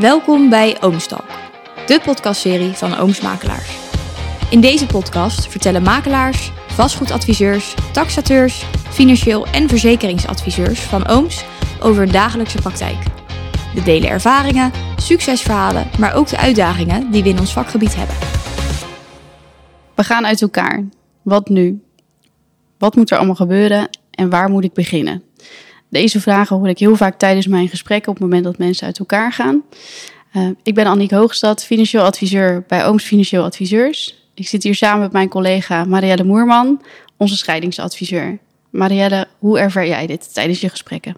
Welkom bij Oomstalk, de podcastserie van Oomsmakelaars. In deze podcast vertellen makelaars, vastgoedadviseurs, taxateurs, financieel en verzekeringsadviseurs van Ooms over hun dagelijkse praktijk. We delen ervaringen, succesverhalen, maar ook de uitdagingen die we in ons vakgebied hebben. We gaan uit elkaar. Wat nu? Wat moet er allemaal gebeuren en waar moet ik beginnen? Deze vragen hoor ik heel vaak tijdens mijn gesprekken op het moment dat mensen uit elkaar gaan. Uh, ik ben Annick Hoogstad, financieel adviseur bij Ooms Financieel Adviseurs. Ik zit hier samen met mijn collega Marielle Moerman, onze scheidingsadviseur. Marielle, hoe ervaar jij dit tijdens je gesprekken?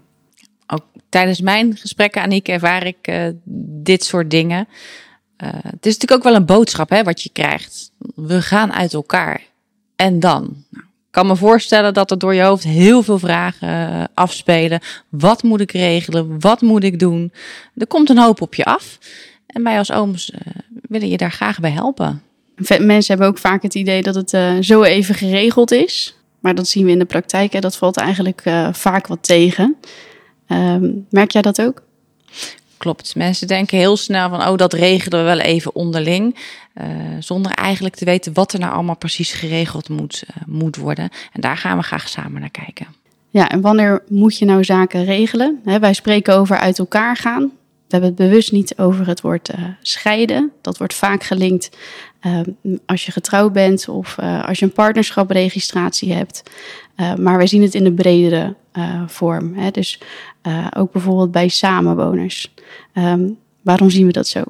Ook tijdens mijn gesprekken, Annick, ervaar ik uh, dit soort dingen. Uh, het is natuurlijk ook wel een boodschap hè, wat je krijgt. We gaan uit elkaar. En dan? Nou, kan me voorstellen dat er door je hoofd heel veel vragen uh, afspelen. Wat moet ik regelen? Wat moet ik doen? Er komt een hoop op je af. En wij als ooms uh, willen je daar graag bij helpen. Mensen hebben ook vaak het idee dat het uh, zo even geregeld is. Maar dat zien we in de praktijk. Hè. Dat valt eigenlijk vaak wat tegen. Um, merk jij dat ook? Klopt. Mensen denken heel snel van, oh, dat regelen we wel even onderling. Uh, zonder eigenlijk te weten wat er nou allemaal precies geregeld moet, uh, moet worden. En daar gaan we graag samen naar kijken. Ja, en wanneer moet je nou zaken regelen? Wij spreken over uit elkaar gaan. We hebben het bewust niet over het woord uh, scheiden. Dat wordt vaak gelinkt als je getrouwd bent of als je een partnerschapregistratie hebt. maar wij zien het in de bredere vorm. Hè? Dus ook bijvoorbeeld bij samenwoners. Um, waarom zien we dat zo?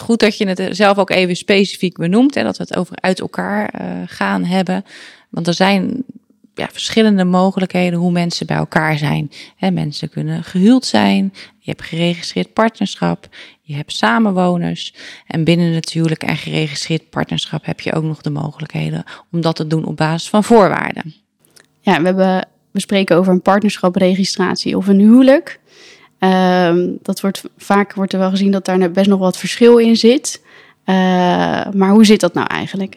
Goed dat je het zelf ook even specifiek benoemt en dat we het over uit elkaar gaan hebben. Want er zijn ja, verschillende mogelijkheden hoe mensen bij elkaar zijn. He, mensen kunnen gehuwd zijn, je hebt geregistreerd partnerschap, je hebt samenwoners. En binnen het huwelijk en geregistreerd partnerschap heb je ook nog de mogelijkheden om dat te doen op basis van voorwaarden. Ja, we, hebben, we spreken over een partnerschapregistratie of een huwelijk. Um, dat wordt, vaak wordt er wel gezien dat daar best nog wat verschil in zit. Uh, maar hoe zit dat nou eigenlijk?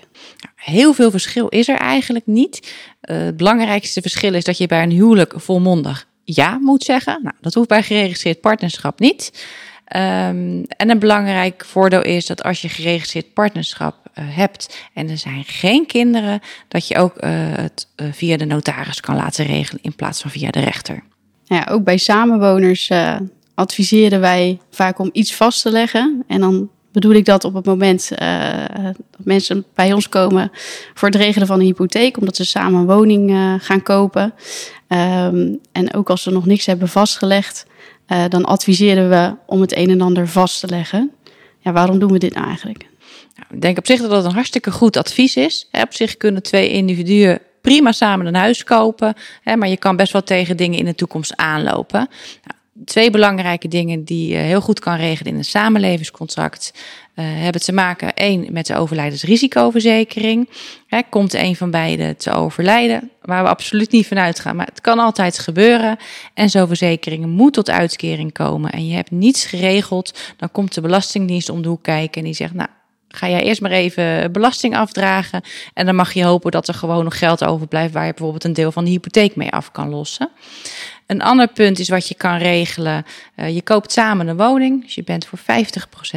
Heel veel verschil is er eigenlijk niet. Uh, het belangrijkste verschil is dat je bij een huwelijk volmondig ja moet zeggen. Nou, dat hoeft bij geregistreerd partnerschap niet. Um, en een belangrijk voordeel is dat als je geregistreerd partnerschap uh, hebt en er zijn geen kinderen, dat je ook het via de notaris kan laten regelen in plaats van via de rechter. Ja, ook bij samenwoners adviseren wij vaak om iets vast te leggen. En dan bedoel ik dat op het moment uh, dat mensen bij ons komen voor het regelen van een hypotheek, omdat ze samen een woning uh, gaan kopen. Um, en ook als ze nog niks hebben vastgelegd, dan adviseren we om het een en ander vast te leggen. Ja, waarom doen we dit nou eigenlijk? Nou, ik denk op zich dat dat een hartstikke goed advies is. Op zich kunnen twee individuen prima samen een huis kopen, maar je kan best wel tegen dingen in de toekomst aanlopen. Twee belangrijke dingen die je heel goed kan regelen in een samenlevingscontract uh, hebben te maken. één met de overlijdensrisicoverzekering. Hè, komt een van beiden te overlijden, waar we absoluut niet vanuit gaan, maar het kan altijd gebeuren. En zo'n verzekering moet tot uitkering komen en je hebt niets geregeld, dan komt de Belastingdienst om de hoek kijken en die zegt, nou, ga jij eerst maar even belasting afdragen. En dan mag je hopen dat er gewoon nog geld overblijft waar je bijvoorbeeld een deel van de hypotheek mee af kan lossen. Een ander punt is wat je kan regelen. Uh, je koopt samen een woning. Dus je bent voor 50%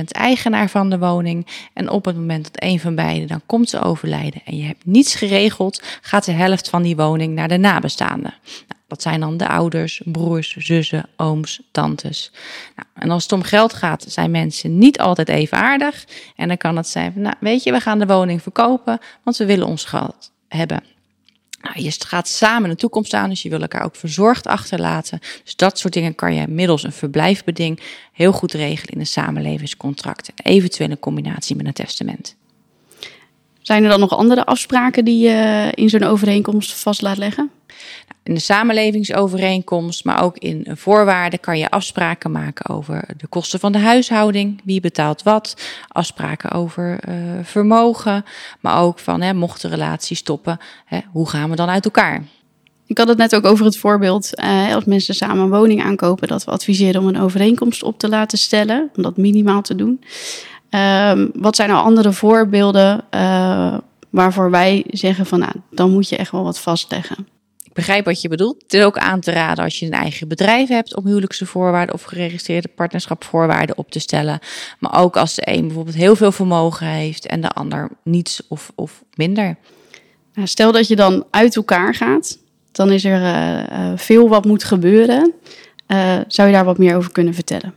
eigenaar van de woning. En op het moment dat een van beiden dan komt te overlijden en je hebt niets geregeld, gaat de helft van die woning naar de nabestaanden. Nou, dat zijn dan de ouders, broers, zussen, ooms, tantes. Nou, en als het om geld gaat, zijn mensen niet altijd even aardig. En dan kan het zijn van, nou weet je, we gaan de woning verkopen, want we willen ons geld hebben. Nou, je gaat samen een toekomst aan, dus je wil elkaar ook verzorgd achterlaten. Dus dat soort dingen kan je middels een verblijfbeding heel goed regelen in een samenlevingscontract. Eventueel in combinatie met een testament. Zijn er dan nog andere afspraken die je in zo'n overeenkomst vast laat leggen? In de samenlevingsovereenkomst, maar ook in voorwaarden kan je afspraken maken over de kosten van de huishouding. Wie betaalt wat? Afspraken over uh, vermogen, maar ook van hè, mocht de relatie stoppen, hè, hoe gaan we dan uit elkaar? Ik had het net ook over het voorbeeld, uh, als mensen samen een woning aankopen, dat we adviseren om een overeenkomst op te laten stellen, om dat minimaal te doen. Um, wat zijn nou andere voorbeelden uh, waarvoor wij zeggen van nou, dan moet je echt wel wat vastleggen? Ik begrijp wat je bedoelt. Het is ook aan te raden als je een eigen bedrijf hebt om huwelijkse voorwaarden of geregistreerde partnerschapvoorwaarden op te stellen. Maar ook als de een bijvoorbeeld heel veel vermogen heeft en de ander niets of, of minder. Nou, stel dat je dan uit elkaar gaat, dan is er uh, veel wat moet gebeuren. Uh, zou je daar wat meer over kunnen vertellen?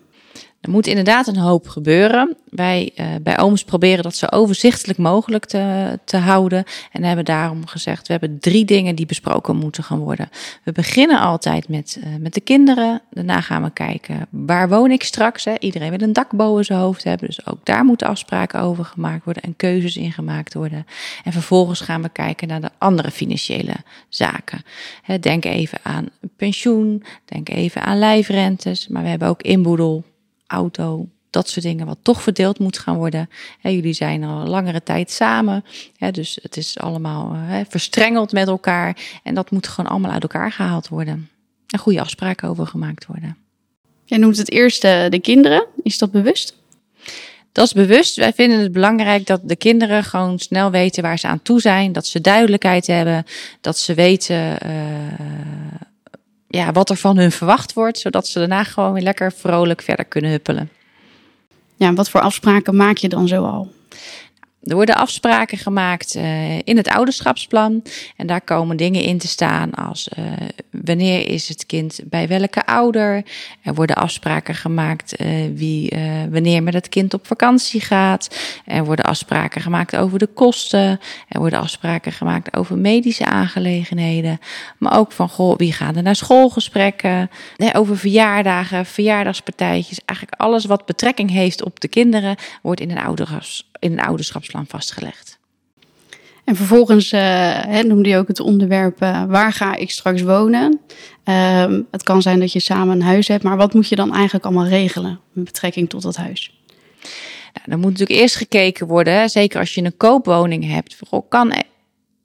Er moet inderdaad een hoop gebeuren. Wij uh, bij OMS proberen dat zo overzichtelijk mogelijk te, te houden. En hebben daarom gezegd, we hebben drie dingen die besproken moeten gaan worden. We beginnen altijd met, uh, met de kinderen. Daarna gaan we kijken, waar woon ik straks? Hè? Iedereen wil een dak boven zijn hoofd hebben. Dus ook daar moeten afspraken over gemaakt worden en keuzes in gemaakt worden. En vervolgens gaan we kijken naar de andere financiële zaken. Hè, denk even aan pensioen, denk even aan lijfrentes. Maar we hebben ook inboedel auto, dat soort dingen, wat toch verdeeld moet gaan worden. jullie zijn al langere tijd samen, dus het is allemaal verstrengeld met elkaar. En dat moet gewoon allemaal uit elkaar gehaald worden. En goede afspraken over gemaakt worden. Jij noemt het eerste de kinderen. Is dat bewust? Dat is bewust. Wij vinden het belangrijk dat de kinderen gewoon snel weten waar ze aan toe zijn. Dat ze duidelijkheid hebben. Dat ze weten uh, ja, wat er van hun verwacht wordt, zodat ze daarna gewoon weer lekker vrolijk verder kunnen huppelen. Ja, wat voor afspraken maak je dan zo al? Er worden afspraken gemaakt uh, in het ouderschapsplan. En daar komen dingen in te staan als uh, wanneer is het kind bij welke ouder. Er worden afspraken gemaakt uh, wie wanneer met het kind op vakantie gaat. Er worden afspraken gemaakt over de kosten. Er worden afspraken gemaakt over medische aangelegenheden. Maar ook van goh, wie gaat er naar schoolgesprekken. Over verjaardagen, verjaardagspartijtjes. Eigenlijk alles wat betrekking heeft op de kinderen wordt in een ouderschaps in een ouderschapsplan vastgelegd. En vervolgens uh, noemde je ook het onderwerp uh, waar ga ik straks wonen. Uh, het kan zijn dat je samen een huis hebt, maar wat moet je dan eigenlijk allemaal regelen met betrekking tot dat huis? Nou, dan moet natuurlijk eerst gekeken worden, zeker als je een koopwoning hebt. Vooral kan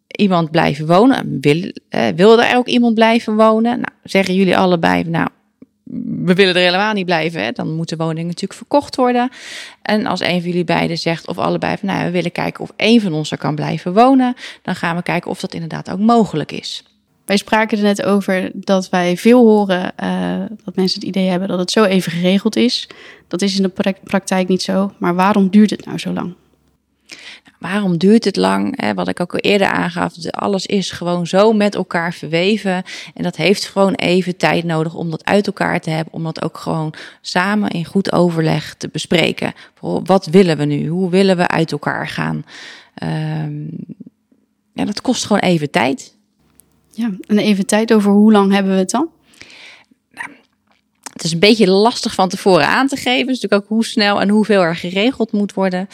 iemand blijven wonen? Wil, eh, wil er ook iemand blijven wonen? Nou, zeggen jullie allebei, nou we willen er helemaal niet blijven. Hè? Dan moet de woning natuurlijk verkocht worden. En als een van jullie beiden zegt, of allebei van nou, we willen kijken of één van ons er kan blijven wonen, dan gaan we kijken of dat inderdaad ook mogelijk is. Wij spraken er net over dat wij veel horen uh, dat mensen het idee hebben dat het zo even geregeld is. Dat is in de praktijk niet zo. Maar waarom duurt het nou zo lang? Waarom duurt het lang? Wat ik ook al eerder aangaf, alles is gewoon zo met elkaar verweven. En dat heeft gewoon even tijd nodig om dat uit elkaar te hebben. Om dat ook gewoon samen in goed overleg te bespreken. Wat willen we nu? Hoe willen we uit elkaar gaan? Um, ja, dat kost gewoon even tijd. Ja, en even tijd over hoe lang hebben we het dan? Nou, het is een beetje lastig van tevoren aan te geven. Dus natuurlijk ook hoe snel en hoeveel er geregeld moet worden.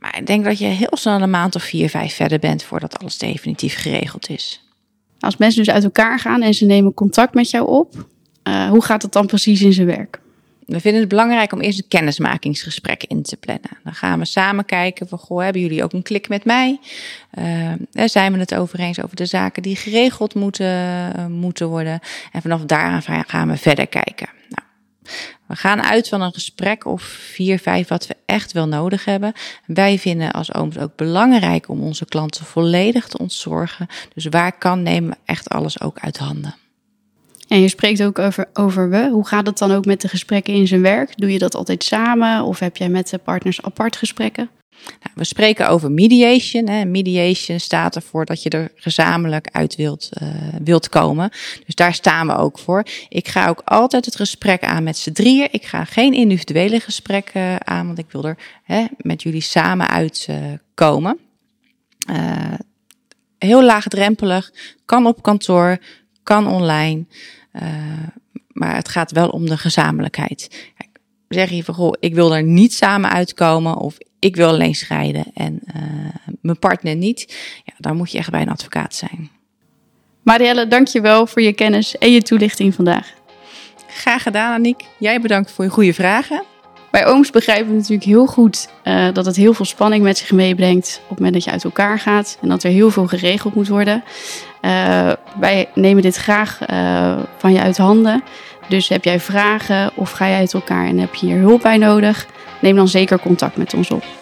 Maar ik denk dat je heel snel een maand of vier, vijf verder bent voordat alles definitief geregeld is. Als mensen dus uit elkaar gaan en ze nemen contact met jou op, uh, hoe gaat het dan precies in zijn werk? We vinden het belangrijk om eerst een kennismakingsgesprek in te plannen. Dan gaan we samen kijken van, goh, hebben jullie ook een klik met mij? Uh, zijn we het over eens over de zaken die geregeld moeten, uh, moeten worden? En vanaf daar gaan we verder kijken. Nou, we gaan uit van een gesprek of vier, vijf wat we echt wel nodig hebben. Wij vinden als ooms ook belangrijk om onze klanten volledig te ontzorgen. Dus waar kan nemen we echt alles ook uit handen. En je spreekt ook over, over we. Hoe gaat het dan ook met de gesprekken in zijn werk? Doe je dat altijd samen of heb jij met de partners apart gesprekken? Nou, we spreken over mediation. Hè. Mediation staat ervoor dat je er gezamenlijk uit wilt, uh, wilt komen. Dus daar staan we ook voor. Ik ga ook altijd het gesprek aan met z'n drieën. Ik ga geen individuele gesprekken aan, want ik wil er hè, met jullie samen uitkomen. Uh, uh, heel laagdrempelig, kan op kantoor, kan online. Maar het gaat wel om de gezamenlijkheid. Zeg je van, goh, ik wil er niet samen uitkomen of ik wil alleen scheiden en uh, mijn partner niet, ja, dan moet je echt bij een advocaat zijn. Marielle, dank je wel voor je kennis en je toelichting vandaag. Graag gedaan, Aniek. Jij bedankt voor je goede vragen. Bij ooms begrijpen we natuurlijk heel goed uh, dat het heel veel spanning met zich meebrengt op het moment dat je uit elkaar gaat en dat er heel veel geregeld moet worden. Uh, wij nemen dit graag van je uit handen. Dus heb jij vragen of ga je uit elkaar en heb je hier hulp bij nodig? neem dan zeker contact met ons op.